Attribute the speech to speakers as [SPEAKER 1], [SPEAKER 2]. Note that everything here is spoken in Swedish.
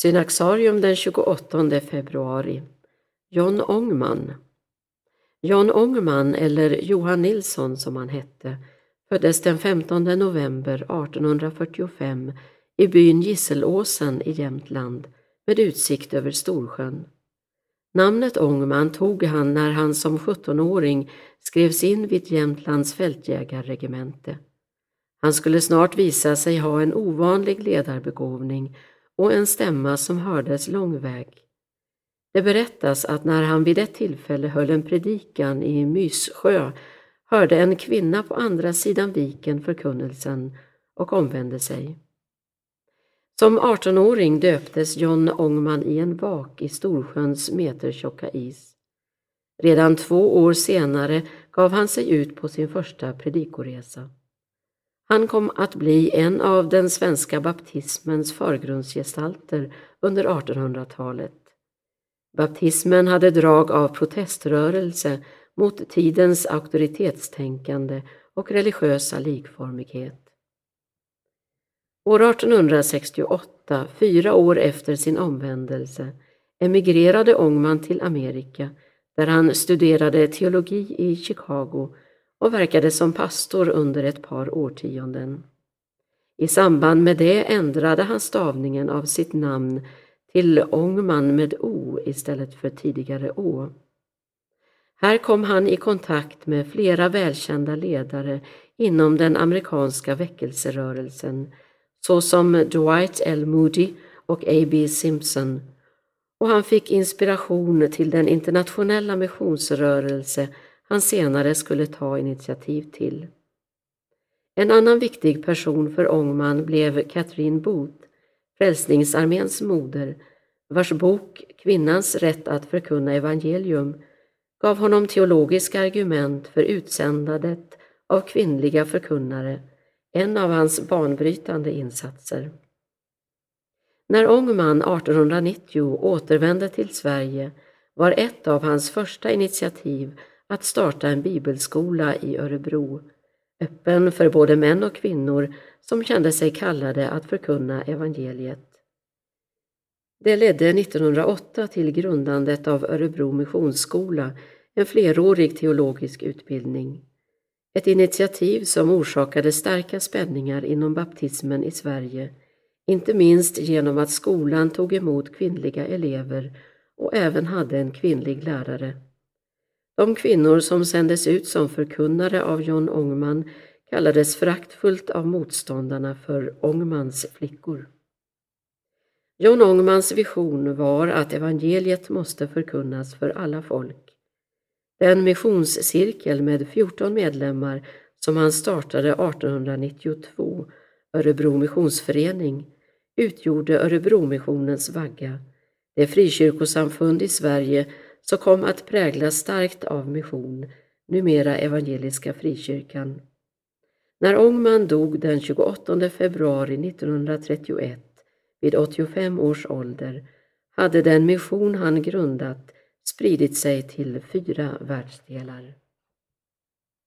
[SPEAKER 1] Synaxarium den 28 februari. John Ångman. John Ångman, eller Johan Nilsson som han hette, föddes den 15 november 1845 i byn Gisselåsen i Jämtland med utsikt över Storsjön. Namnet Ångman tog han när han som 17-åring skrevs in vid Jämtlands fältjägarregemente. Han skulle snart visa sig ha en ovanlig ledarbegåvning och en stämma som hördes lång väg. Det berättas att när han vid ett tillfälle höll en predikan i Myssjö hörde en kvinna på andra sidan viken förkunnelsen och omvände sig. Som 18-åring döptes John Ångman i en vak i Storsjöns metertjocka is. Redan två år senare gav han sig ut på sin första predikoresa. Han kom att bli en av den svenska baptismens förgrundsgestalter under 1800-talet. Baptismen hade drag av proteströrelse mot tidens auktoritetstänkande och religiösa likformighet. År 1868, fyra år efter sin omvändelse, emigrerade Ångman till Amerika där han studerade teologi i Chicago och verkade som pastor under ett par årtionden. I samband med det ändrade han stavningen av sitt namn till Ångman med O istället för tidigare Å. Här kom han i kontakt med flera välkända ledare inom den amerikanska väckelserörelsen såsom Dwight L. Moody och A.B. Simpson och han fick inspiration till den internationella missionsrörelse han senare skulle ta initiativ till. En annan viktig person för Ångman blev Katrin Booth, Frälsningsarméns moder, vars bok Kvinnans rätt att förkunna evangelium gav honom teologiska argument för utsändandet av kvinnliga förkunnare, en av hans banbrytande insatser. När Ångman 1890 återvände till Sverige var ett av hans första initiativ att starta en bibelskola i Örebro, öppen för både män och kvinnor som kände sig kallade att förkunna evangeliet. Det ledde 1908 till grundandet av Örebro Missionsskola, en flerårig teologisk utbildning. Ett initiativ som orsakade starka spänningar inom baptismen i Sverige, inte minst genom att skolan tog emot kvinnliga elever och även hade en kvinnlig lärare. De kvinnor som sändes ut som förkunnare av John Ångman kallades föraktfullt av motståndarna för Ångmans flickor. John Ångmans vision var att evangeliet måste förkunnas för alla folk. Den missionscirkel med 14 medlemmar som han startade 1892, Örebro Missionsförening, utgjorde Örebromissionens vagga, det frikyrkosamfund i Sverige som kom att präglas starkt av mission, numera Evangeliska Frikyrkan. När Ångman dog den 28 februari 1931 vid 85 års ålder hade den mission han grundat spridit sig till fyra världsdelar.